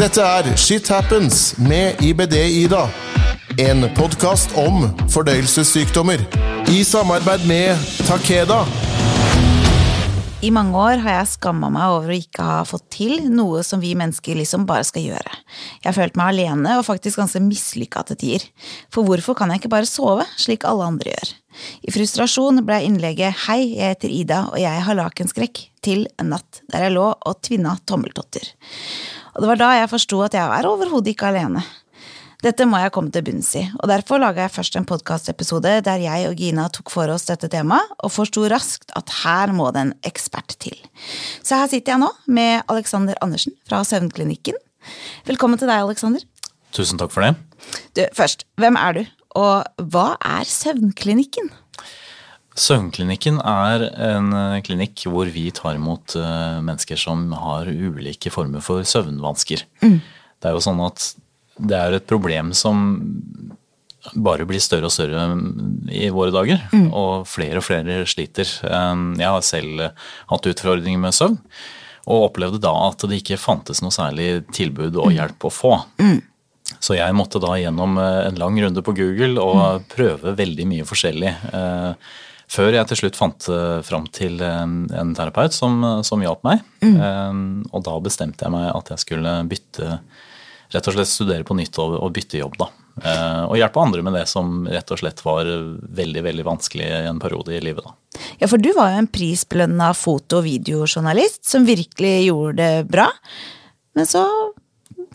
Dette er Shit Happens med IBD-Ida. En podkast om fordøyelsessykdommer. I samarbeid med Takeda. I mange år har jeg skamma meg over å ikke ha fått til noe som vi mennesker liksom bare skal gjøre. Jeg har følt meg alene og faktisk ganske mislykka til tider. For hvorfor kan jeg ikke bare sove, slik alle andre gjør? I frustrasjon ble innlegget Hei, jeg heter Ida, og jeg har lakenskrekk til en natt der jeg lå og tvinna tommeltotter. Og det var da jeg forsto at jeg er overhodet ikke alene. Dette må jeg komme til bunns i, og derfor laga jeg først en podkastepisode der jeg og Gina tok for oss dette temaet, og forsto raskt at her må det en ekspert til. Så her sitter jeg nå med Alexander Andersen fra Søvnklinikken. Velkommen til deg, Alexander. Tusen takk for det. Du, først, hvem er du, og hva er Søvnklinikken? Søvnklinikken er en eh, klinikk hvor vi tar imot eh, mennesker som har ulike former for søvnvansker. Mm. Det er jo sånn at det er et problem som bare blir større og større i våre dager. Mm. Og flere og flere sliter. Jeg har selv hatt utfordringer med søvn. Og opplevde da at det ikke fantes noe særlig tilbud og hjelp å få. Mm. Så jeg måtte da gjennom en lang runde på Google og mm. prøve veldig mye forskjellig. Eh, før jeg til slutt fant fram til en terapeut som, som hjalp meg. Mm. Og da bestemte jeg meg at jeg skulle bytte rett og slett studere på nytt og, og bytte jobb. da. Eh, og hjelpe andre med det som rett og slett var veldig veldig vanskelig i en periode i livet. da. Ja, for du var jo en prisbelønna foto- og videojournalist som virkelig gjorde det bra. Men så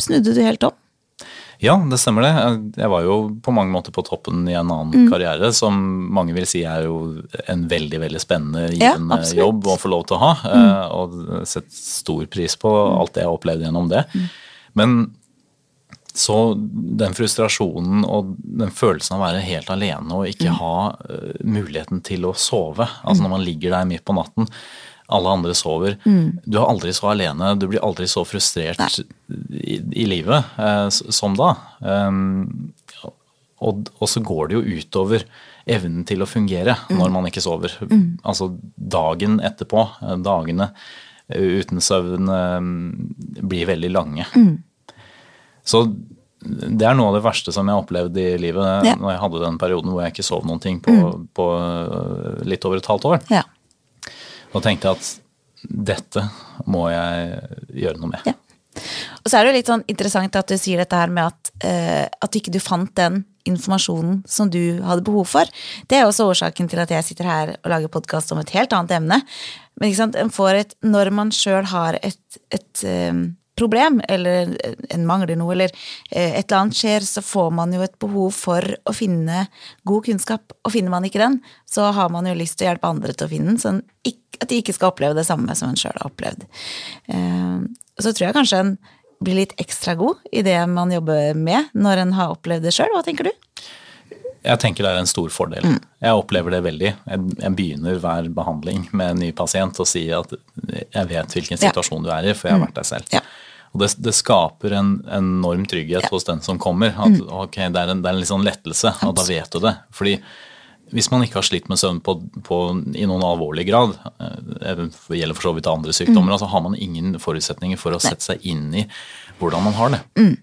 snudde du helt om. Ja, det stemmer det. Jeg var jo på mange måter på toppen i en annen mm. karriere, som mange vil si er jo en veldig veldig spennende, givende ja, jobb å få lov til å ha. Mm. Eh, og sett stor pris på alt det jeg har opplevd gjennom det. Mm. Men så den frustrasjonen og den følelsen av å være helt alene og ikke mm. ha uh, muligheten til å sove, altså når man ligger der midt på natten, alle andre sover mm. Du er aldri så alene, du blir aldri så frustrert i, i, livet eh, som da. Um, og, og, så går det jo utover evnen til å fungere mm. når man ikke sover. Mm. Altså dagen etterpå, eh, dagene uten søvn, blir veldig lange. Mm. Så det er noe av det verste som jeg har opplevd i livet. Ja. Når jeg hadde den perioden hvor jeg ikke sov noen ting på, mm. på litt over et halvt år. Ja. Da tenkte at dette må jeg gjøre noe med. Ja. Og så er det jo litt sånn interessant at du sier dette her med at, uh, at ikke du fant den informasjonen som du hadde behov for. Det er også årsaken til at jeg sitter her og lager podkast om et helt annet emne. Men ikke sant, en får et, når man sjøl har et, et um, problem, eller en mangler noe, eller eh, et eller annet skjer, så får man jo et behov for å finne god kunnskap. Og finner man ikke den, så har man jo lyst til å hjelpe andre til å finne den, sånn at de ikke skal oppleve det samme som en sjøl har opplevd. Eh, så tror jeg kanskje en blir litt ekstra god i det man jobber med, når en har opplevd det sjøl. Hva tenker du? Jeg tenker det er en stor fordel. Mm. Jeg opplever det veldig. Jeg, begynner hver behandling med en ny pasient og sier at jeg vet hvilken situasjon ja. du er i, for jeg har vært der selv. Ja. Og det, det skaper en enorm trygghet ja. hos den som kommer. At mm. ok, det er en, det er en litt sånn lettelse, og da vet du det. Fordi hvis man ikke har slitt med søvn på, på, i noen alvorlig grad, eh, det gjelder for så vidt andre sykdommer, mm. altså har man ingen forutsetninger for å sette seg inn i hvordan man har det. Mm.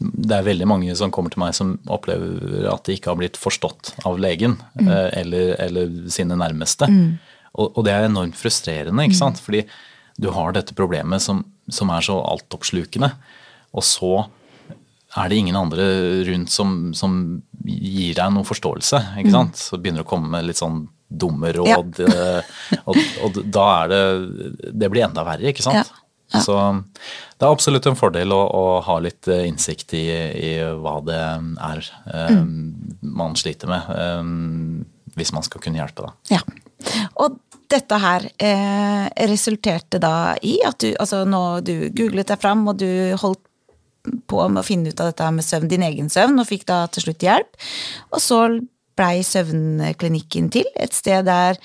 Det er veldig mange som kommer til meg som opplever at de ikke har blitt forstått av legen mm. Eh, eller, eller, sine nærmeste. Mm. Og, og, det er enormt frustrerende, ikke mm. sant. Fordi du har dette problemet som som er så altoppslukende. Og så er det ingen andre rundt som, som gir deg noe forståelse. ikke mm. sant? Så begynner det å komme med litt sånn dumme råd. Ja. Og, og, da er det Det blir enda verre, ikke sant? Ja. Ja. Så det er absolutt en fordel å, å ha litt eh, innsikt i, i, hva det er um, man sliter med, um, hvis man skal kunne hjelpe. Da. Ja. Og dette her eh, resulterte da i at du altså nå du googlet deg fram, og du holdt på med å finne ut av dette med søvn, din egen søvn, og fikk da til slutt hjelp. Og så blei søvnklinikken til, et sted der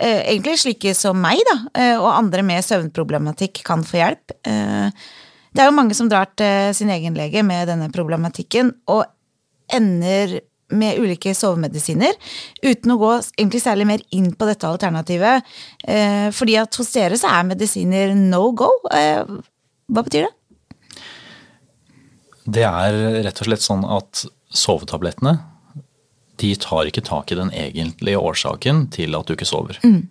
eh, egentlig slike som meg, da, eh, og andre med søvnproblematikk kan få hjelp. Eh, det er jo mange som drar til sin egen lege med denne problematikken, og ender med ulike sovemedisiner, uten å gå egentlig særlig mer inn på dette alternativet. Eh, fordi at hos dere så er medisiner no go. Eh, hva betyr det? Det er rett og slett sånn at sovetablettene de tar ikke tak i den egentlige årsaken til at du ikke sover. Mm.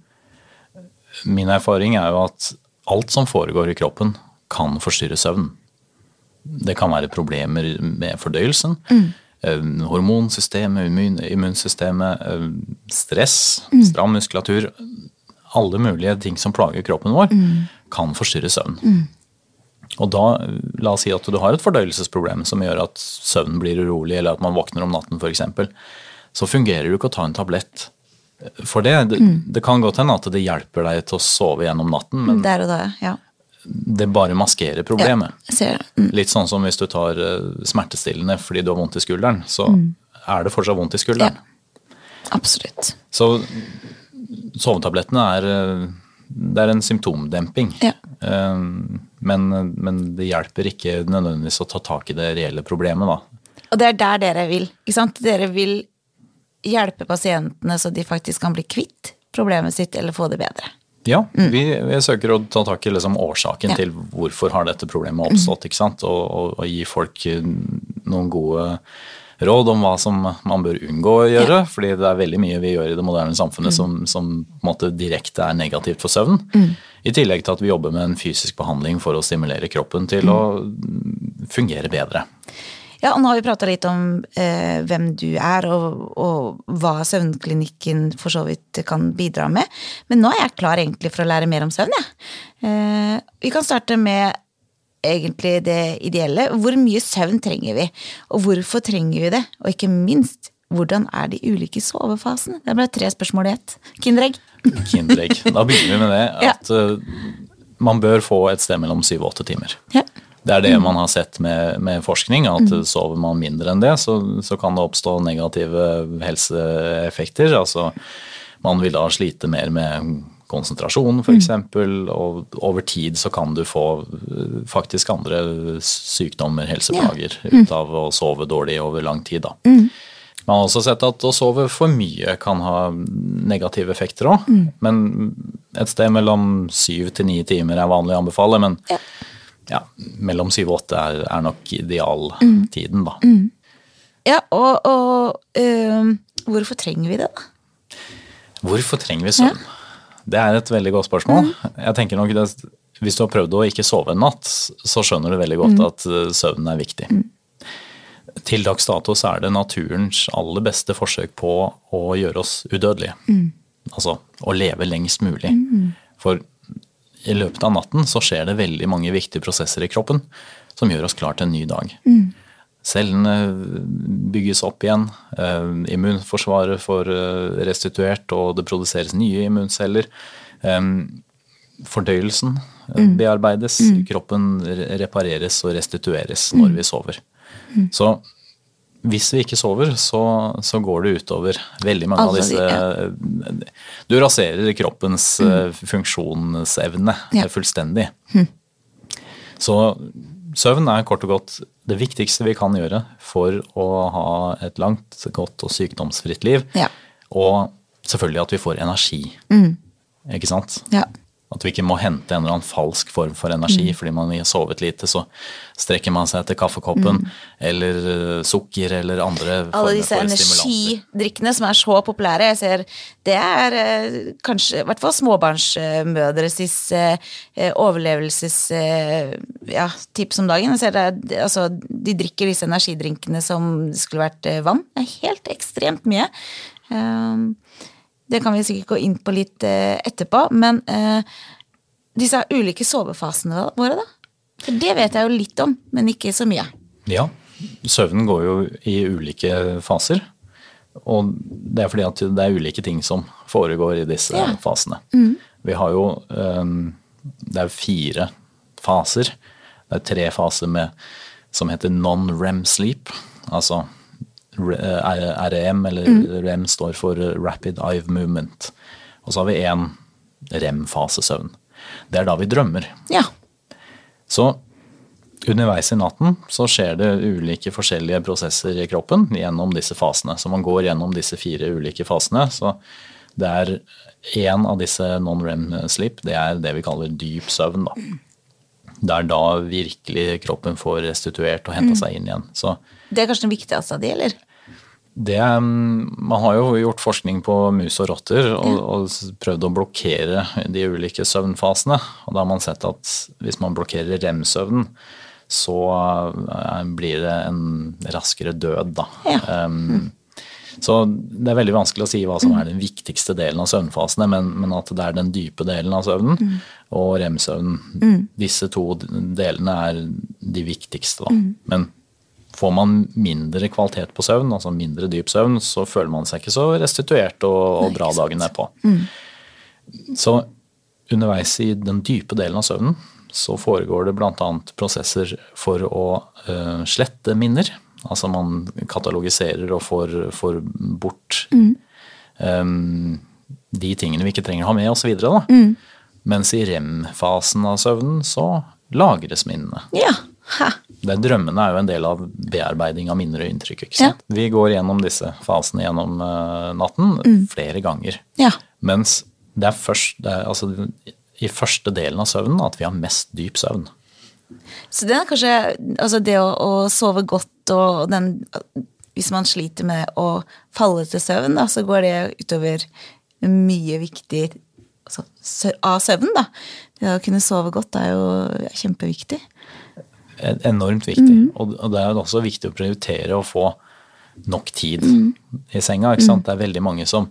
Min erfaring er jo at alt som foregår i kroppen, kan forstyrre søvn. Det kan være problemer med fordøyelsen. Mm. Hormonsystemet, immunsystemet, stress, mm. stram muskulatur. Alle mulige ting som plager kroppen vår, mm. kan forstyrre søvn. Mm. Og da, la oss si at du har et fordøyelsesproblem som gjør at søvnen blir urolig, eller at man våkner om natten f.eks., så fungerer det jo ikke å ta en tablett for det. Det, mm. det kan godt hende at det hjelper deg til å sove gjennom natten, men Der og da, ja. Det bare maskerer problemet. Ja, mm. Litt sånn som hvis du tar eh, smertestillende fordi du har vondt i skulderen, så mm. er det fortsatt vondt i skulderen. Ja. Absolutt. Så sovetablettene er eh, det er en symptomdemping. Ja. Eh, men, men, det hjelper ikke nødvendigvis å ta tak i det reelle problemet, da. Og det er der dere vil. ikke sant? Dere vil hjelpe pasientene så de faktisk kan bli kvitt problemet sitt eller få det bedre. Ja, mm. vi, vi, søker å ta tak i liksom årsaken ja. til hvorfor har dette problemet oppstått. ikke sant? Og, og, og, gi folk noen gode råd om hva som man bør unngå å gjøre. Ja. fordi det er veldig mye vi gjør i det moderne samfunnet mm. som, som på en måte direkte er negativt for søvn. Mm. I tillegg til at vi jobber med en fysisk behandling for å stimulere kroppen til mm. å fungere bedre. Ja, og nå har vi prata litt om eh, hvem du er, og, og, hva søvnklinikken for så vidt kan bidra med. Men nå er jeg klar egentlig for å lære mer om søvn, jeg. Ja. Eh, vi kan starte med egentlig det ideelle. Hvor mye søvn trenger vi? Og hvorfor trenger vi det? Og ikke minst, hvordan er de ulike sovefasene? Det ble tre spørsmål i ett. Kinderegg. Kinderegg. Da begynner vi med det. At ja. Eh, man bør få et sted mellom syv og åtte timer. Ja. Det er det man har sett med, med forskning, at mm. sover man mindre enn det, så, så, kan det oppstå negative helseeffekter. Altså man vil da slite mer med konsentrasjon f.eks., mm. og over tid så kan du få eh, faktisk andre sykdommer, helseplager, ja. mm. ut av å sove dårlig over lang tid. da. Mm. Man har også sett at å sove for mye kan ha negative effekter òg. Mm. Men et sted mellom syv til ni timer er vanlig å anbefale. Men ja ja, mellom syv og åtte er, er, nok idealtiden, da. Mm. Ja, og, og øh, hvorfor trenger vi det, da? Hvorfor trenger vi søvn? Ja. Det er et veldig godt spørsmål. Mm. Jeg tenker nok det, Hvis du har prøvd å ikke sove en natt, så skjønner du veldig godt mm. at øh, søvnen er viktig. Mm. Til dags dato så er det naturens aller beste forsøk på å gjøre oss udødelige. Mm. Altså å leve lengst mulig. Mm. For i løpet av natten så skjer det veldig mange viktige prosesser i kroppen som gjør oss klar til en ny dag. Mm. Cellene bygges opp igjen, eh, immunforsvaret får eh, restituert, og det produseres nye immunceller. Eh, fordøyelsen mm. bearbeides, mm. kroppen repareres og restitueres når mm. vi sover. Mm. Så hvis vi ikke sover, så, så, går det utover veldig mange Alle, av disse ja. Du raserer kroppens mm. Eh, funksjonsevne ja. fullstendig. Mm. Så søvn er kort og godt det viktigste vi kan gjøre for å ha et langt, godt og sykdomsfritt liv. Ja. Og selvfølgelig at vi får energi. Mm. Ikke sant? Ja. At vi ikke må hente en eller annen falsk form for energi mm. fordi man har sovet lite, så strekker man seg etter kaffekoppen mm. eller uh, sukker eller andre Alle former for disse energidrikkene som er så populære. Jeg ser det er uh, kanskje i hvert fall småbarnsmødres uh, overlevelsestips ja, om dagen. Jeg ser det, altså, de drikker disse energidrinkene som skulle vært vann. Det er helt ekstremt mye. Um, det kan vi sikkert gå inn på litt eh, etterpå. Men eh, disse ulike sovefasene våre, da? For det vet jeg jo litt om, men ikke så mye. Ja. Søvnen går jo i ulike faser. Og det er fordi at det er ulike ting som foregår i disse ja. fasene. Mm. Vi har jo um, Det er fire faser. Det er tre faser med, som heter non-rem sleep. Altså REM, eller mm. REM står for Rapid Eye Movement. Og så har vi én REM-fasesøvn. Det er da vi drømmer. Ja. Så underveis i natten så skjer det ulike forskjellige prosesser i kroppen gjennom disse fasene. Så man går gjennom disse fire ulike fasene. Så det er én av disse non-rem sleep, det er det vi kaller dyp søvn. da. Det er da virkelig kroppen får restituert og henta seg inn igjen. Så Det er kanskje den viktigste av de, eller? det Man har jo gjort forskning på mus og rotter og, og prøvd å blokkere de ulike søvnfasene. Og da har man sett at hvis man blokkerer rem-søvnen, så eh, blir det en raskere død, da. Ja. Um, så det er veldig vanskelig å si hva som er den viktigste delen av søvnfasene, men, men at det er den dype delen av søvnen og rem-søvnen. Disse to delene er de viktigste, da. Men får man mindre kvalitet på søvn, altså mindre dyp søvn, så føler man seg ikke så restituert og, og bra dagen nedpå. Så underveis i den dype delen av søvnen så foregår det bl.a. prosesser for å uh, slette minner. Altså man katalogiserer og får, får bort eh, de tingene vi ikke trenger å ha med osv. Mm. Mens i rem-fasen av søvnen så lagres minnene. Ja. Ha. Det Drømmene er jo en del av bearbeiding av minner og inntrykk. ikke sant? Vi går gjennom disse fasene gjennom eh, natten flere ganger. Ja. Mens det er først det er, altså, i første delen av søvnen at vi har mest dyp søvn. Så det er kanskje altså det å, å sove godt og den Hvis man sliter med å falle til søvn, da, så går det utover mye viktig altså, av søvnen, da. Det å kunne sove godt er jo kjempeviktig. Enormt viktig. Og, og det er jo også viktig å prioritere å få nok tid i senga. ikke sant? Det er veldig mange som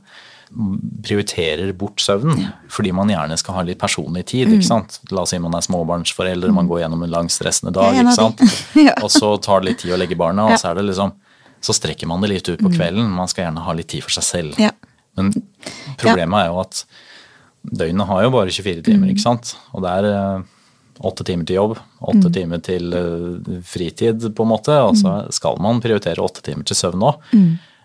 prioriterer bort søvnen fordi man gjerne skal ha litt personlig tid. ikke sant? La oss si man er småbarnsforeldre, man går gjennom en lang stressende dag, ikke sant? Ja. og så tar det litt tid å legge barna, og Ja. så er det liksom så strekker man det litt ut på kvelden. Man skal gjerne ha litt tid for seg selv. Ja. Men problemet er jo at døgnet har jo bare 24 timer, Mm. ikke sant? Og det er eh, åtte timer til jobb, åtte Mm. timer til eh, fritid, på en måte. Og så Mm. skal man prioritere åtte timer til søvn òg,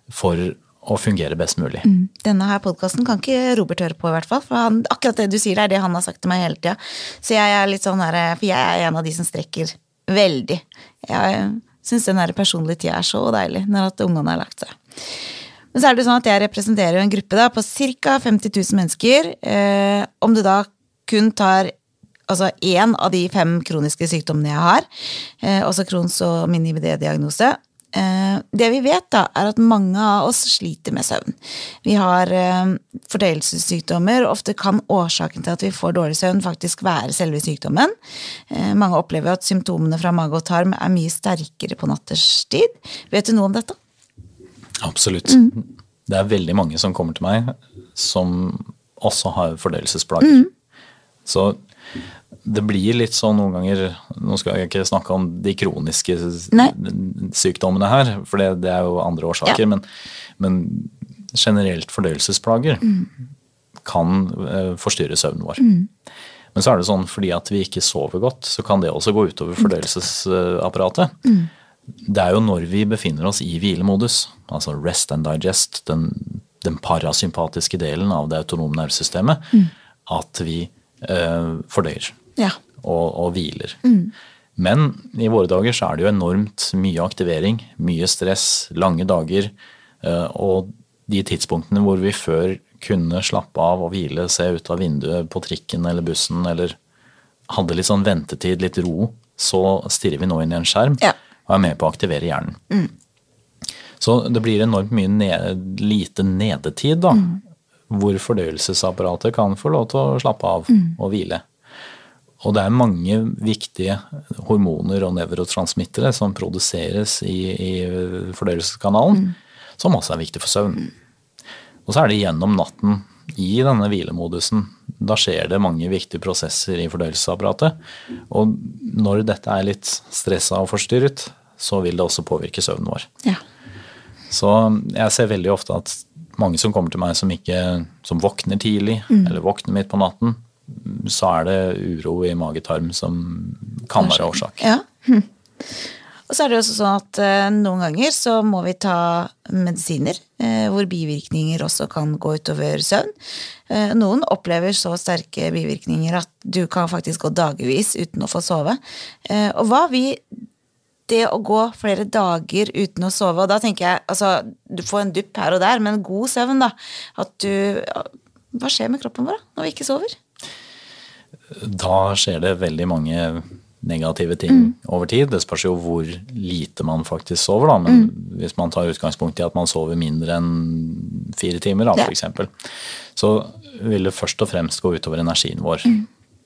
for å fungere best mulig. Denne her podkasten kan ikke Robert høre på, i hvert fall. For han, akkurat det du sier, er det han har sagt til meg hele tida. Så jeg er litt sånn her, for jeg er en av de som strekker veldig. Jeg syns den personlige tida er så deilig når at ungene har lagt seg. Men så er det sånn at jeg representerer en gruppe da, på ca. 50 000 mennesker. Eh, om du da kun tar altså én av de fem kroniske sykdommene jeg har, eh, også Crohns og min IBD-diagnose, det vi vet, da, er at mange av oss sliter med søvn. Vi har eh, fordøyelsessykdommer, og ofte kan årsaken til at vi får dårlig søvn, faktisk være selve sykdommen. Eh, mange opplever at symptomene fra mage og tarm er mye sterkere på natterstid. Vet du noe om dette? Absolutt. Mm. Det er veldig mange som kommer til meg som også har fordøyelsesplager. Mm. Så det blir litt sånn noen ganger Nå skal jeg ikke snakke om de kroniske Nei. sykdommene her, for det, det er jo andre årsaker. Ja. Men, men generelt fordøyelsesplager Mm. kan eh, forstyrre søvnen vår. Men så er det sånn fordi at vi ikke sover godt, så kan det også gå utover fordøyelsesapparatet. Det er jo når vi befinner oss i hvilemodus, altså rest and digest, den, den parasympatiske delen av det autonome nervesystemet, at vi fordøyer Ja. og, og hviler. Men i våre dager så er det jo enormt mye aktivering, mye stress, lange dager. eh, Og de tidspunktene hvor vi før kunne slappe av og hvile, se ut av vinduet på trikken eller bussen, eller hadde litt sånn ventetid, litt ro, så stirrer vi nå inn i en skjerm Ja. og er med på å aktivere hjernen. Så det blir enormt mye ned, lite nedetid, da. Hvor fordøyelsesapparatet kan få lov til å slappe av og hvile. Og det er mange viktige hormoner og nevrotransmittere som produseres i, i fordøyelseskanalen, som også er viktig for søvn. Og så er det gjennom natten, i denne hvilemodusen, da skjer det mange viktige prosesser i fordøyelsesapparatet. Og når dette er litt stressa og forstyrret, så vil det også påvirke søvnen vår. ja. Så jeg ser veldig ofte at mange som kommer til meg som ikke som våkner tidlig, eller våkner midt på natten, så er det uro i magetarm som kan være årsak. Ja. Hm. Og så er det jo også sånn at eh, noen ganger så må vi ta medisiner eh, hvor bivirkninger også kan gå utover søvn. Eh, noen opplever så sterke bivirkninger at du kan faktisk gå dagevis uten å få sove. Og hva vi det å gå flere dager uten å sove, og da tenker jeg altså, du får en dupp her og der, men god søvn, da. At du Hva skjer med kroppen vår da, når vi ikke sover? Da skjer det veldig mange negative ting over tid. Det spørs jo hvor lite man faktisk sover, da. Men hvis man tar utgangspunkt i at man sover mindre enn fire timer, da, Ja. f.eks., så vil det først og fremst gå utover energien vår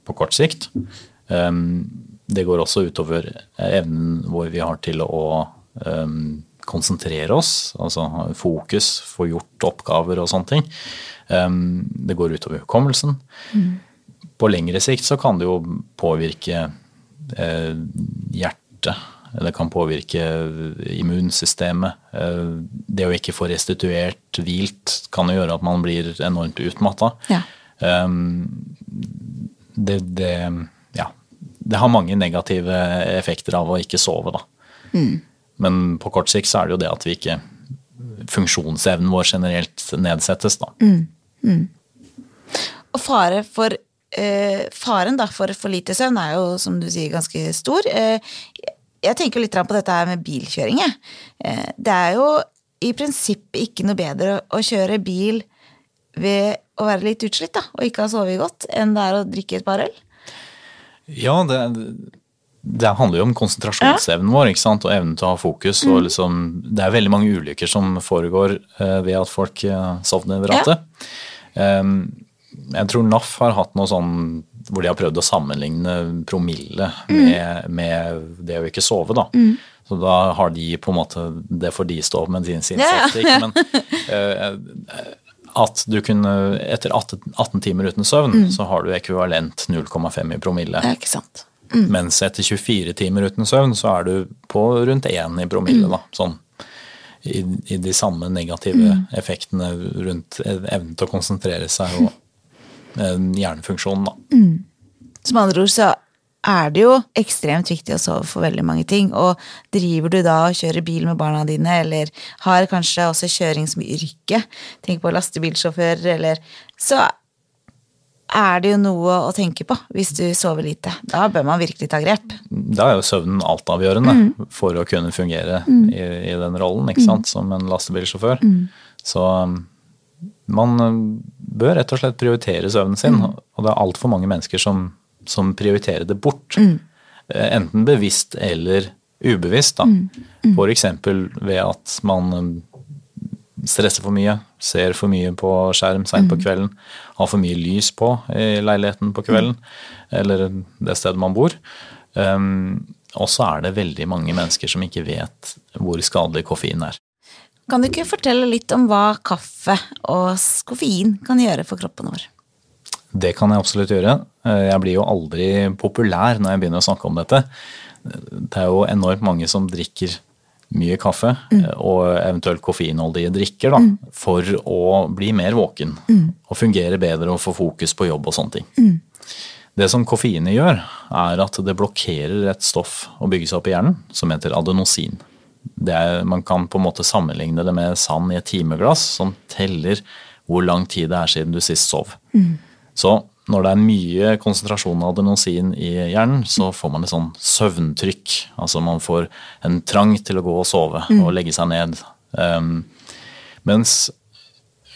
på kort sikt. Um, det går også utover evnen vår vi har til å um, konsentrere oss, altså fokus, få gjort oppgaver og sånne ting. Um, det går utover hukommelsen. På lengre sikt så kan det jo påvirke eh, hjertet. Det kan påvirke immunsystemet. Eh, det å ikke få restituert hvilt kan jo gjøre at man blir enormt utmatta. Ja. Um, det, det, det har mange negative effekter av å ikke sove, da. Men på kort sikt så er det jo det at vi ikke Funksjonsevnen vår generelt nedsettes, da. Og fare for eh, Faren da, for for lite søvn er jo, som du sier, ganske stor. Eh, jeg tenker litt på dette her med bilkjøring. jeg. Eh, det er jo i prinsippet ikke noe bedre å kjøre bil ved å være litt utslitt da, og ikke ha sovet godt, enn det er å drikke et par øl. Ja, det, det handler jo om konsentrasjonsevnen vår ikke sant? og evnen til å ha fokus. og liksom, Det er veldig mange ulykker som foregår uh, ved at folk uh, sovner ved rattet. Um, jeg tror NAF har hatt noe sånn hvor de har prøvd å sammenligne promille med, med det å ikke sove. da. Så da har de på en måte Det får de stå med sin sin Ja, ja. Men eh, at du kunne Etter 18, 18 timer uten søvn, så har du ekvivalent 0,5 i promille. Ja, ikke sant. Mens etter 24 timer uten søvn, så er du på rundt 1 i promille. da, sånn i, i de samme negative effektene rundt evnen til å konsentrere seg og eh, hjernefunksjonen. da. Som andre ord så er det jo ekstremt viktig å sove for veldig mange ting. Og driver du da og kjører bil med barna dine, eller har kanskje også kjøring som yrke, tenk på lastebilsjåfører, eller Så er det jo noe å tenke på hvis du sover lite. Da bør man virkelig ta grep. Da er jo søvnen altavgjørende for å kunne fungere i, i den rollen ikke sant, som en lastebilsjåfør. Så um, man um, bør rett og slett prioritere søvnen sin, og det er altfor mange mennesker som, som prioriterer det bort. Mm. Enten bevisst eller ubevisst. Da. For eksempel ved at man um, stresser for mye, ser for mye på skjerm seint på kvelden, har for mye lys på i leiligheten på kvelden, eller det stedet man bor. Um, og så er det veldig mange mennesker som ikke vet hvor skadelig koffein er. Kan du ikke fortelle litt om hva kaffe og koffein kan gjøre for kroppen vår? Det kan jeg absolutt gjøre. Eh, Jeg blir jo aldri populær når jeg begynner å snakke om dette. Det er jo enormt mange som drikker mye kaffe mm. og eventuelt koffeinholdige drikker da, for å bli mer våken og fungere bedre og få fokus på jobb og sånne ting. Det som koffeinet gjør, er at det blokkerer et stoff å bygge seg opp i hjernen som heter adenosin. Det er, man kan på en måte sammenligne det med sand i et timeglass som teller hvor lang tid det er siden du sist sov. Så når det er mye konsentrasjon av adenosin i hjernen, så får man et sånn søvntrykk. Altså man får en trang til å gå og sove og legge seg ned. Um, mens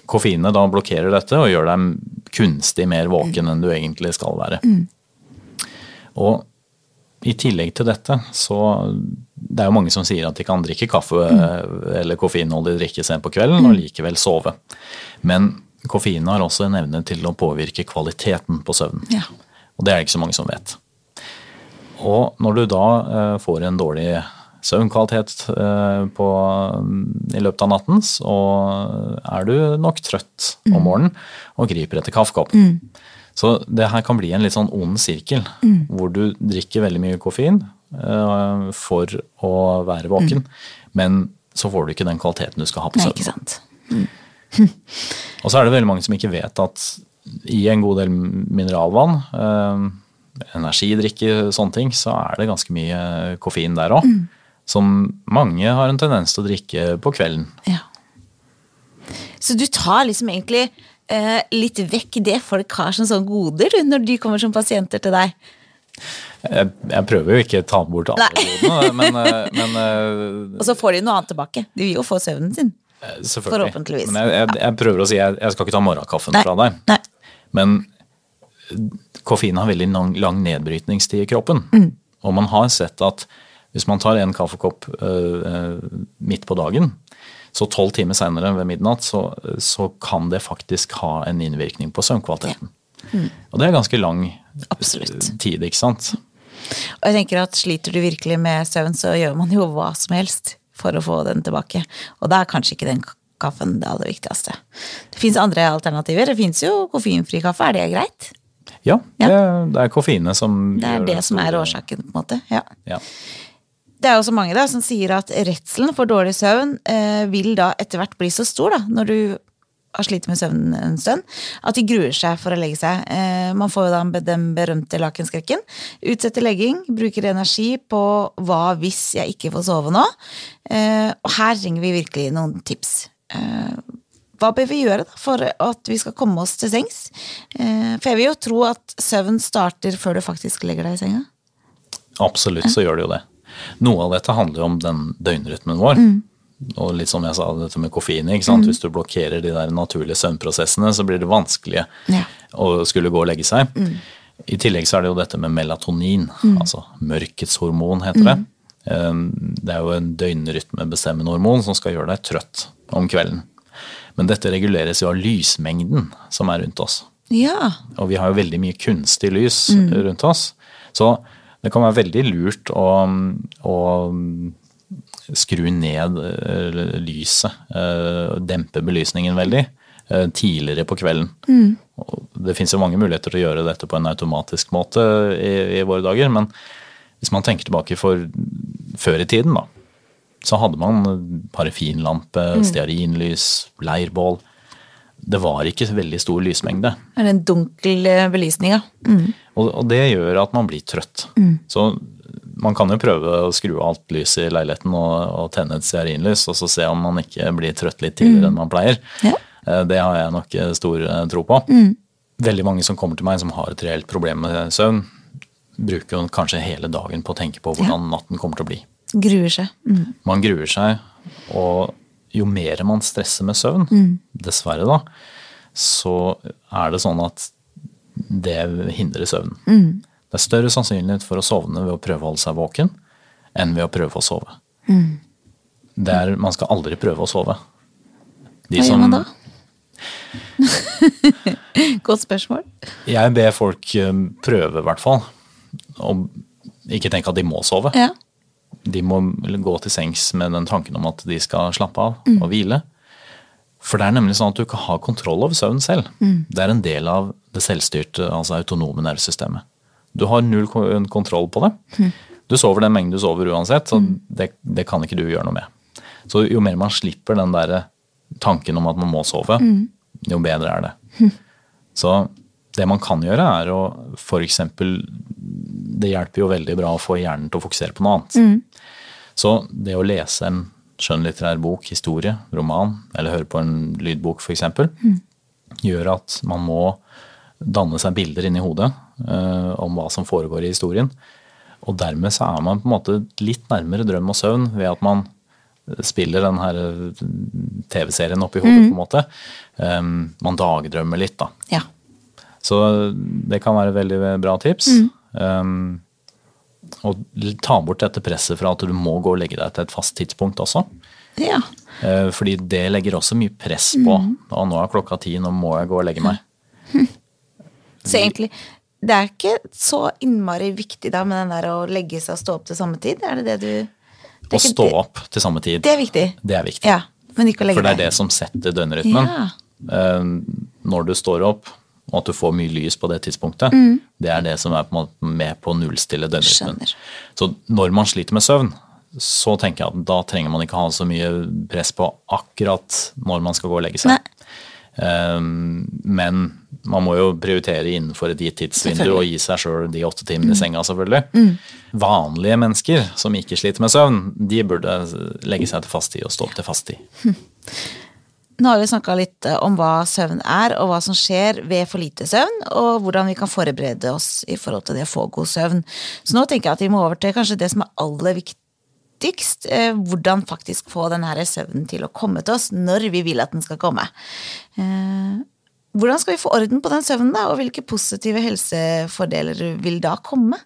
koffeinet da blokkerer dette og gjør deg kunstig mer våken enn du egentlig skal være. Og i tillegg til dette, så Det er jo mange som sier at de kan drikke kaffe eller koffeinholdig drikke sent på kvelden og likevel sove. Men koffein har også en evne til å påvirke kvaliteten på søvnen. Ja. Og det er det ikke så mange som vet. Og når du da eh, får en dårlig søvnkvalitet eh, på, i løpet av natten, så er du nok trøtt om morgenen og griper etter kaffekopp. Så det her kan bli en litt sånn ond sirkel, hvor du drikker veldig mye koffein eh, for å være våken, men så får du ikke den kvaliteten du skal ha på søvnen. Og så er det veldig mange som ikke vet at i en god del mineralvann, eh, energidrikke, sånne ting, så er det ganske mye koffein der òg. Som mange har en tendens til å drikke på kvelden. Ja. Så du tar liksom egentlig eh, litt vekk det folk har som sånne goder, når de kommer som pasienter til deg? Jeg, jeg prøver jo ikke å ta bort alle godene, men, eh, men eh, Og så får de noe annet tilbake. De vil jo få søvnen sin. Selvfølgelig. Forhåpentligvis. Men jeg, jeg, jeg prøver å si jeg, jeg skal ikke ta morgenkaffen Nei. fra deg. Nei. Men koffein har veldig lang, lang nedbrytningstid i kroppen. Og man har sett at hvis man tar en kaffekopp øh, midt på dagen, så tolv timer seinere ved midnatt, så, så, kan det faktisk ha en innvirkning på søvnkvaliteten. Ja. Mm. Og det er ganske lang Absolutt. tid, ikke sant. Og jeg tenker at sliter du virkelig med søvn, så gjør man jo hva som helst for å få den tilbake. Og da er kanskje ikke den kaffen det aller viktigste. Det fins andre alternativer. Det fins jo koffeinfri kaffe. Er det greit? Ja, ja. Det, det, er koffeinet som Det er det som er årsaken, på en måte. Ja. ja. Det er også mange da, som sier at redselen for dårlig søvn eh, vil da etter hvert bli så stor da, når du har slitt med søvnen en stund, at de gruer seg for å legge seg. Eh, man får jo da den berømte lakenskrekken. Utsetter legging, bruker energi på hva hvis jeg ikke får sove nå? Eh, og her trenger vi virkelig noen tips. Eh, hva bør vi gjøre da, for at vi skal komme oss til sengs? Eh, for jeg vil jo tro at søvn starter før du faktisk legger deg i senga. Absolutt så gjør det jo det. Noe av dette handler jo om den døgnrytmen vår. Mm. Og litt som jeg sa, dette med koffein. Mm. Hvis du blokkerer de der naturlige søvnprosessene, så blir det vanskelig ja. å skulle gå og legge seg. Mm. I tillegg så er det jo dette med melatonin, mm. altså mørkets hormon, heter det. Um, det er jo en døgnrytmebestemmende hormon som skal gjøre deg trøtt om kvelden. Men dette reguleres jo av lysmengden som er rundt oss. Ja. Og vi har jo veldig mye kunstig lys mm. rundt oss. Så det kan være veldig lurt å, å skru ned eh, lyset, eh, dempe belysningen veldig, eh, tidligere på kvelden. Mm. Det fins jo mange muligheter til å gjøre dette på en automatisk måte i, i, våre dager, men hvis man tenker tilbake for før i tiden, da, så hadde man parafinlampe, mm. stearinlys, leirbål. Det var ikke veldig stor lysmengde. Det er en dunkel belysning, ja. Mm. Og, og, det gjør at man blir trøtt. Mm. Så man kan jo prøve å skru av alt lys i leiligheten og, og tenne et stearinlys, og så se om man ikke blir trøtt litt tidligere mm. enn man pleier. Ja. Eh, det har jeg nok eh, stor eh, tro på. Mm. Veldig mange som kommer til meg som har et reelt problem med søvn, bruker kanskje hele dagen på å tenke på hvordan natten kommer til å bli. Gruer seg. Mm. Man gruer seg, og jo mer man stresser med søvn, mm. dessverre da, så er det sånn at det hindrer søvnen. Det er større sannsynlighet for å sovne ved å prøve å holde seg våken enn ved å prøve å sove. Mm. Der man skal aldri prøve å sove. De Hva gjør man da? Godt spørsmål. Jeg ber folk eh, prøve, i hvert fall. Og ikke tenke at de må sove. Ja. De må gå til sengs med den tanken om at de skal slappe av mm. og hvile. For det er nemlig sånn at du ikke har kontroll over søvnen selv. Mm. Det er en del av det selvstyrte, altså autonome nervesystemet. Du har null kontroll på det. Mm. Du sover den mengden du sover uansett, så mm. det, det, kan ikke du gjøre noe med. Så jo mer man slipper den der tanken om at man må sove, mm. jo bedre er det. Så det man kan gjøre, er å f.eks. Det hjelper jo veldig bra å få hjernen til å fokusere på noe annet. Mm. Så det å lese en skjønnlitterær bok, historie, roman, eller høre på en lydbok f.eks., mm. gjør at man må danne seg bilder inni hodet uh, om hva som foregår i historien. Og dermed så er man på en måte litt nærmere drøm og søvn ved at man spiller den her eh, TV-serien oppi hodet, mm. på en måte. Um, man dagdrømmer litt, da. Ja. Så det kan være veldig bra tips. Mm. Um, og ta bort dette presset fra at du må gå og legge deg til et fast tidspunkt også. Ja. Uh, fordi det legger også mye press på. Mm. Og nå er klokka ti, nå må jeg gå og legge meg. Så egentlig, det er ikke så innmari viktig da med den der å legge seg og stå opp til samme tid? Er det det du Å stå opp til samme tid. Det er viktig. Det er viktig. Ja, men ikke å legge For det er det som setter døgnrytmen. Ja. Eh, når du står opp, og at du får mye lys på det tidspunktet, mm. det er det som er med på å nullstille døgnrytmen. Så når man sliter med søvn, så tenker jeg at da trenger man ikke ha så mye press på akkurat når man skal gå og legge seg. Um, men man må jo prioritere innenfor et gitt tidsvindu og gi seg sjøl de åtte timene i mm. senga, selvfølgelig. Mm. Vanlige mennesker som ikke sliter med søvn, de burde legge seg til fast tid og stå opp til fast tid. Nå har vi snakka litt eh, om hva søvn er, og hva som skjer ved for lite søvn, og hvordan vi kan forberede oss i forhold til det å få god søvn. Så nå tenker jeg at vi må over til kanskje det som er aller viktigst. Eh, hvordan faktisk få denne søvnen til å komme til oss når vi vil at den skal komme. Eh, hvordan skal vi få orden på den søvnen, da, og hvilke positive helsefordeler vil da komme?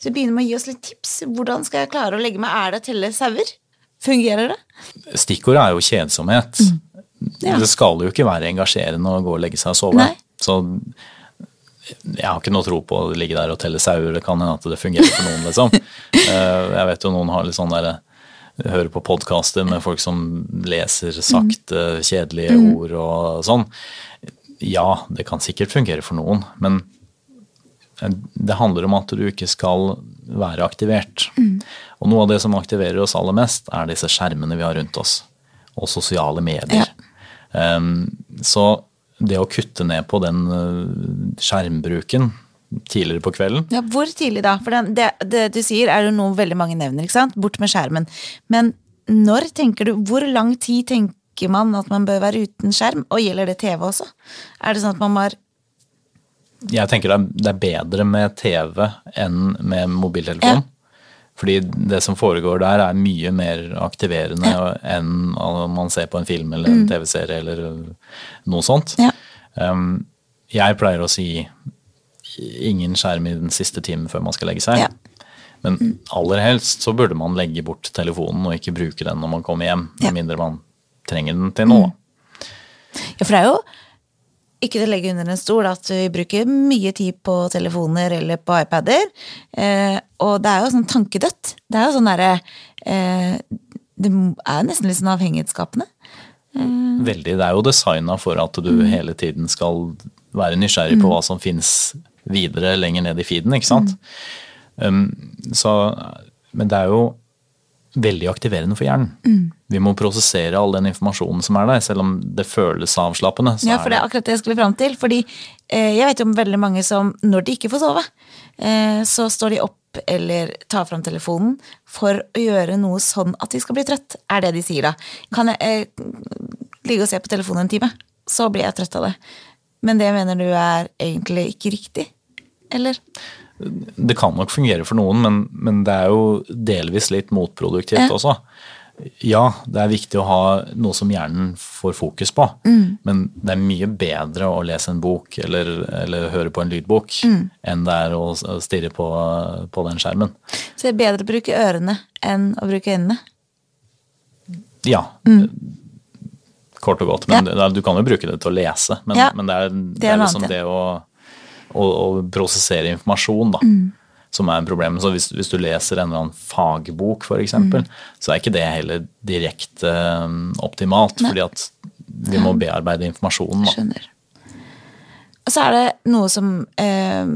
Så vi begynner med å gi oss litt tips. Hvordan skal jeg klare å legge meg? Er det å telle sauer? Fungerer det? Stikkordet er jo kjedsomhet. Mm. Ja. Det skal jo ikke være engasjerende å gå og legge seg og sove. Nei. Så jeg har ikke noe tro på å ligge der og telle sauer. Det kan hende at det fungerer for noen, liksom. Eh, jeg vet jo noen har litt sånn derre hører på podkaster med folk som leser sakte, kjedelige mm. ord og sånn. Ja, det kan sikkert fungere for noen, men det handler om at du ikke skal være aktivert. Mm. Og noe av det som aktiverer oss aller mest, er disse skjermene vi har rundt oss. Og sosiale medier. Ja. Um, så det å kutte ned på den skjermbruken tidligere på kvelden Ja, Hvor tidlig da? For det, det, det du sier, er jo noe veldig mange nevner. ikke sant? Bort med skjermen. Men når tenker du Hvor lang tid tenker man at man bør være uten skjerm? Og gjelder det TV også? Er det sånn at man må Jeg tenker det er bedre med TV enn med mobiltelefon. Ja. Fordi det som foregår der, er mye mer aktiverende ja. enn om man ser på en film eller en mm. TV-serie eller noe sånt. Ja. Um, jeg pleier å si ingen skjerm i den siste timen før man skal legge seg. Ja. Men aller helst så burde man legge bort telefonen og ikke bruke den når man kommer hjem. Med mindre man trenger den til noe. Mm. Ja, for det er jo ikke til å legge under en stol at vi bruker mye tid på telefoner eller på iPader. Eh, og det er jo sånn tankedødt. Det er jo sånn derre eh, Det er nesten litt sånn avhengighetsskapende. Eh. Veldig. Det er jo designa for at du mm. hele tiden skal være nysgjerrig på mm. hva som fins videre lenger ned i feeden, ikke sant. Mm. Um, så, men det er jo veldig aktiverende for hjernen. Mm. Vi må prosessere all den informasjonen som er der, selv om det føles avslappende. ja, for det er akkurat det jeg skulle fram til. Fordi eh, jeg vet jo om veldig mange som, når de ikke får sove, eh, så står de opp eller tar fram telefonen for å gjøre noe sånn at de skal bli trøtt, er det de sier da. Kan jeg eh, ligge og se på telefonen en time, så blir jeg trøtt av det. Men det mener du er egentlig ikke riktig, eller? Det kan nok fungere for noen, men, men det er jo delvis litt motproduktivt ja. også. Ja, det er viktig å ha noe som hjernen får fokus på, mm. men det er mye bedre å lese en bok eller, eller høre på en lydbok mm. enn det er å stirre på, på, den skjermen. Så det er bedre å bruke ørene enn å bruke øynene? Ja. Mm kort og godt. Men ja. du kan jo bruke det til å lese, men, ja. men det er, det er liksom det å, å, å, prosessere informasjon, da. Mm. Som er en problem. Så hvis, hvis, du leser en eller annen fagbok, f.eks., mm. så er ikke det heller direkte um, optimalt. Nei. fordi at vi må bearbeide informasjonen. Da. Skjønner. Og så er det noe som eh,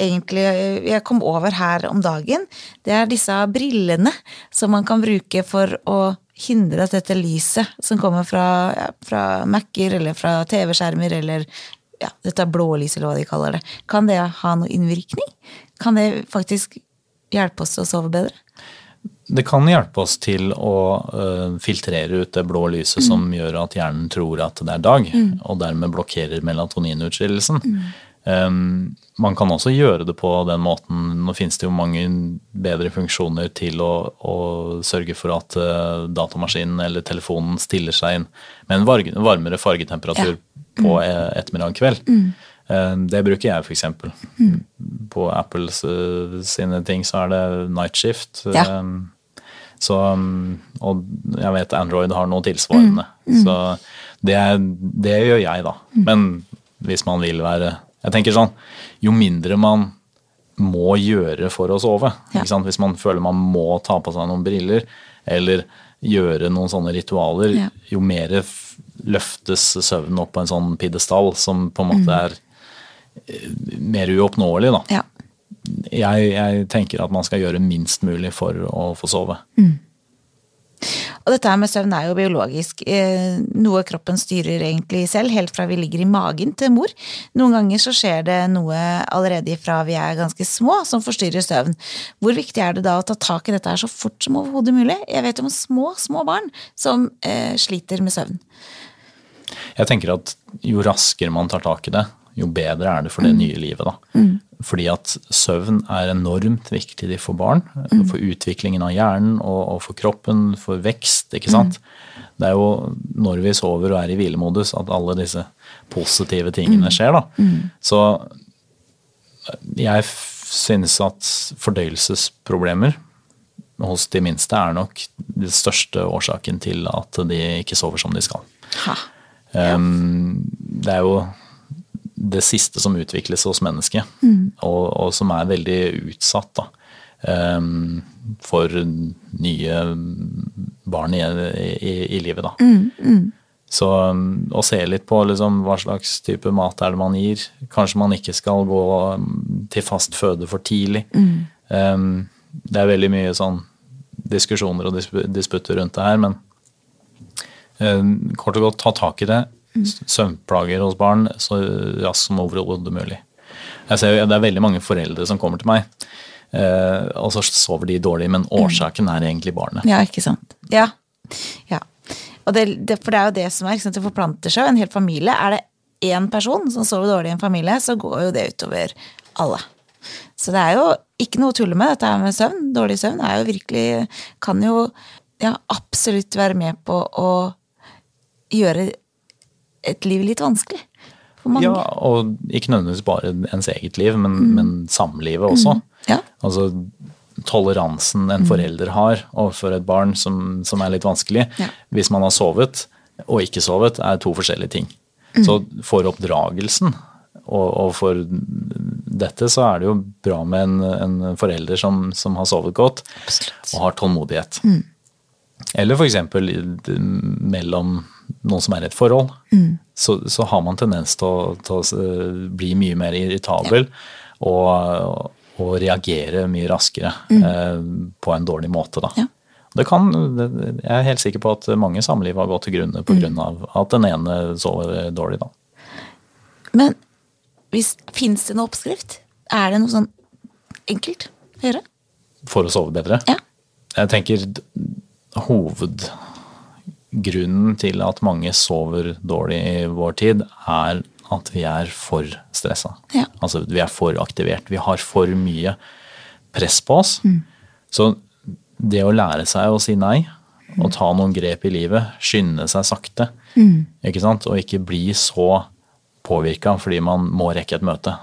egentlig jeg kom over her om dagen. Det er disse brillene som man kan bruke for å hindre at dette lyset som kommer fra, ja, fra Mac-er eller fra TV-skjermer eller ja, dette blålyset eller hva de kaller det, kan det ha noe innvirkning? Kan det faktisk hjelpe oss til å sove bedre? Det kan hjelpe oss til å uh, filtrere ut det blå lyset mm. som gjør at hjernen tror at det er dag, mm. og dermed blokkerer melatoninutskillelsen. Mm. Um, man kan også gjøre det på den måten. Nå finnes det jo mange bedre funksjoner til å, å sørge for at uh, datamaskinen eller telefonen stiller seg inn med en varmere fargetemperatur ja. på mm. E-, ettermiddag kveld. Mm. Uh, det bruker jeg f.eks. Mm. På Apples uh, sine ting så er det night shift. Ja. Um, så, og jeg vet Android har noe tilsvarende. Mm. Mm. Så det, det, gjør jeg, da. Mm. Men hvis man vil være jeg tenker sånn, Jo mindre man må gjøre for å sove, ja. hvis man føler man må ta på seg noen briller eller gjøre noen sånne ritualer, ja. jo mer løftes søvnen opp på en sånn pidestall som på en måte mm. er eh, mer uoppnåelig. Da. Ja. Jeg, jeg, tenker at man skal gjøre minst mulig for å få sove. Mm. Og dette her med søvn er jo biologisk. Eh, noe kroppen styrer egentlig selv, helt fra vi ligger i magen til mor. Noen ganger så skjer det noe allerede fra vi er ganske små som forstyrrer søvn. Hvor viktig er det da å ta tak i dette her så fort som overhodet mulig? Jeg vet om små, små barn som eh, sliter med søvn. Jeg tenker at jo raskere man tar tak i det, jo bedre er det for det nye livet. da. Fordi at søvn er enormt viktig for barn. For utviklingen av hjernen og, og for kroppen, for vekst. ikke sant? Det er jo når vi sover og er i hvilemodus at alle disse positive tingene skjer. da. Så jeg synes at fordøyelsesproblemer hos de minste er nok den største årsaken til at de ikke sover som de skal. Ha. Um, det er jo det siste som utvikles hos mennesket, og, og som er veldig utsatt da, um, for nye barn i, i, i livet. Da. Så um, å se litt på liksom, hva slags type mat er det man gir. Kanskje man ikke skal gå um, til fast føde for tidlig. Um, det er veldig mye sånn diskusjoner og disp disputter rundt det her, men um, kort og godt ta tak i det. Søvnplager hos barn så raskt som overhodet mulig. Jeg ser Det er veldig mange foreldre som kommer til meg, eh, og så sover de dårlig, men årsaken er egentlig barnet. Ja, ikke sant. Ja. ja. Og det, det, for det er jo det som er, ikke sant? det forplanter seg. En hel familie. Er det én person som sover dårlig i en familie, så går jo det utover alle. Så det er jo ikke noe å tulle med, dette her med søvn. Dårlig søvn er jo virkelig Kan jo ja, absolutt være med på å gjøre et liv litt vanskelig. For mange. Ja, og ikke nødvendigvis bare ens eget liv, men, men samlivet også. Ja. Altså toleransen en forelder har overfor et barn som, som er litt vanskelig, Ja. hvis man har sovet og ikke sovet, er to forskjellige ting. Så for oppdragelsen og, og for dette så er det jo bra med en, en forelder som, som har sovet godt Absolutt. og har tålmodighet. Eller f.eks. mellom noen som er i et forhold, så, så har man tendens til å, til å eh, bli mye mer irritabel og, og reagere mye raskere eh, på en dårlig måte. Da. Ja. Det kan, jeg er helt sikker på at mange samliv har gått til grunne pga. av at den ene sover dårlig. Da. Men fins det noe oppskrift? Er det noe sånn enkelt å gjøre? For å sove bedre. Ja. Jeg tenker d- hovedgrunnen til at mange sover dårlig i vår tid, er at vi er for stressa. Ja. Altså vi er for aktivert. Vi har for mye press på oss. Så det å lære seg å si nei, og ta noen grep i livet, skynde seg sakte, ikke sant? og ikke bli så påvirka fordi man må rekke et møte.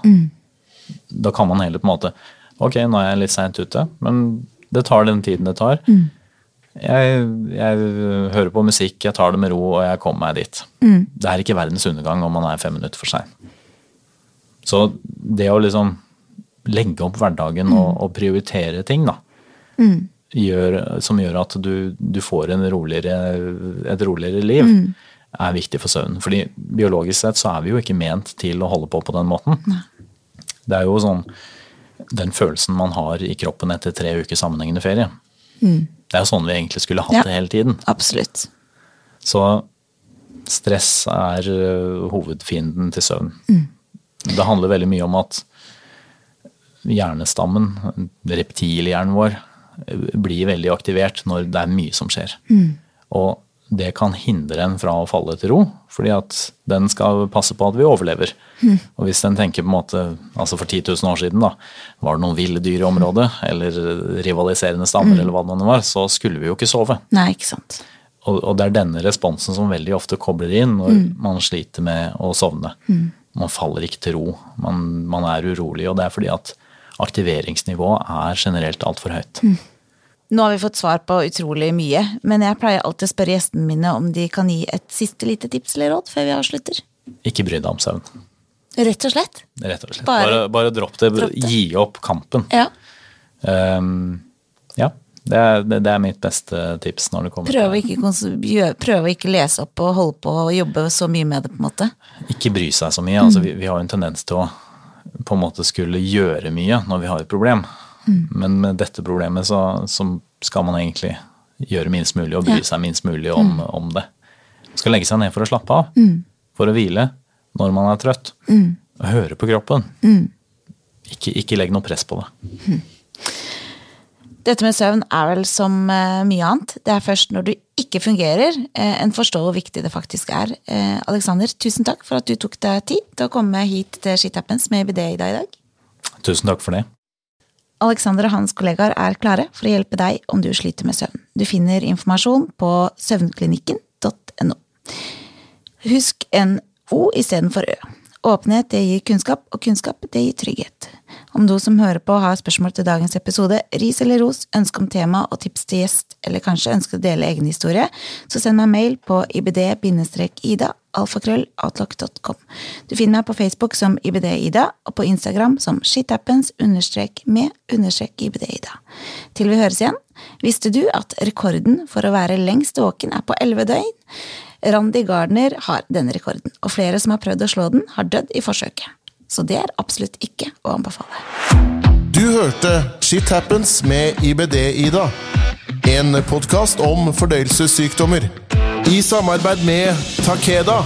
Da kan man heller på en måte Ok, nå er jeg litt seint ute, men det tar den tiden det tar. Jeg, jeg hører på musikk, jeg tar det med ro, og jeg kommer meg dit. Det er ikke verdens undergang om man er fem minutter for sein. Så det å liksom legge opp hverdagen og, og prioritere ting, da, gjør, som gjør at du, du får en roligere, et roligere liv, er viktig for søvn. Fordi biologisk sett så er vi jo ikke ment til å holde på på den måten. Det er jo sånn den følelsen man har i kroppen etter tre uker sammenhengende ferie. Det er jo sånn vi egentlig skulle hatt Ja. det hele tiden. Absolutt. Så stress er ø, hovedfienden til søvn. Det handler veldig mye om at hjernestammen, reptilhjernen vår, blir veldig aktivert når det er mye som skjer. Og det kan hindre en fra å falle til ro, fordi at den skal passe på at vi overlever. Og hvis den tenker på en måte, altså for 10 000 år siden da, var det noen ville dyr i området, eller rivaliserende stammer, eller hva det nå var, så skulle vi jo ikke sove. Nei, ikke sant. Og, og det er denne responsen som veldig ofte kobler inn når man sliter med å sovne. Man faller ikke til ro, man, man er urolig, og det er fordi at aktiveringsnivået er generelt altfor høyt. Nå har vi fått svar på utrolig mye, men jeg pleier alltid å spørre gjestene mine om de kan gi et siste lite tips eller råd før vi avslutter. Ikke bry deg om søvn, Rett og slett. rett og slett. Bare- Bare, dropp det, dropp det. gi opp kampen. Ja. Um, ja, det er, det, det er mitt beste tips når det kommer prøv å ikke, prøv å ikke lese opp og holde på og jobbe så mye med det, på en måte. ikke bry seg så mye. Altså, vi, vi har jo en tendens til å på en måte skulle gjøre mye når vi har et problem. Men med dette problemet så, så skal man egentlig gjøre minst mulig og bry seg minst mulig om, om det. Man skal legge seg ned for å slappe av, for å hvile når man er trøtt. Og høre på kroppen. Ikke, ikke legg noe press på det. Dette med søvn er vel som uh, mye annet. Det er først når du ikke fungerer, enn en forstår hvor viktig det faktisk er. Aleksander, Alexander, tusen takk for at du tok deg tid til å komme hit til Skitappens med BD i dag. Tusen takk for det. Alexander og hans kollegaer er klare for å hjelpe deg om du sliter med søvn. Du finner informasjon på søvnklinikken.no. Husk en O istedenfor Ø. Åpenhet det gir kunnskap, og kunnskap det gir trygghet. Om du som hører på har spørsmål til dagens episode, ris eller ros, ønske om tema og tips til gjest, eller kanskje ønsker å dele egen historie, så send meg mail på ibd-ida alfakrølloutlock.com. Du finner meg på Facebook som ibd-ida, og på Instagram som shithappens understrek med understrek ibd-ida. Til vi høres igjen, visste du at rekorden for å være lengst våken er på elleve døgn? Randi Gardner har denne rekorden, og flere som har prøvd å slå den, har dødd i forsøket så det er absolutt ikke å anbefale. Du hørte Shit Happens med IBD-Ida. En podkast om fordøyelsessykdommer. I samarbeid med Takeda.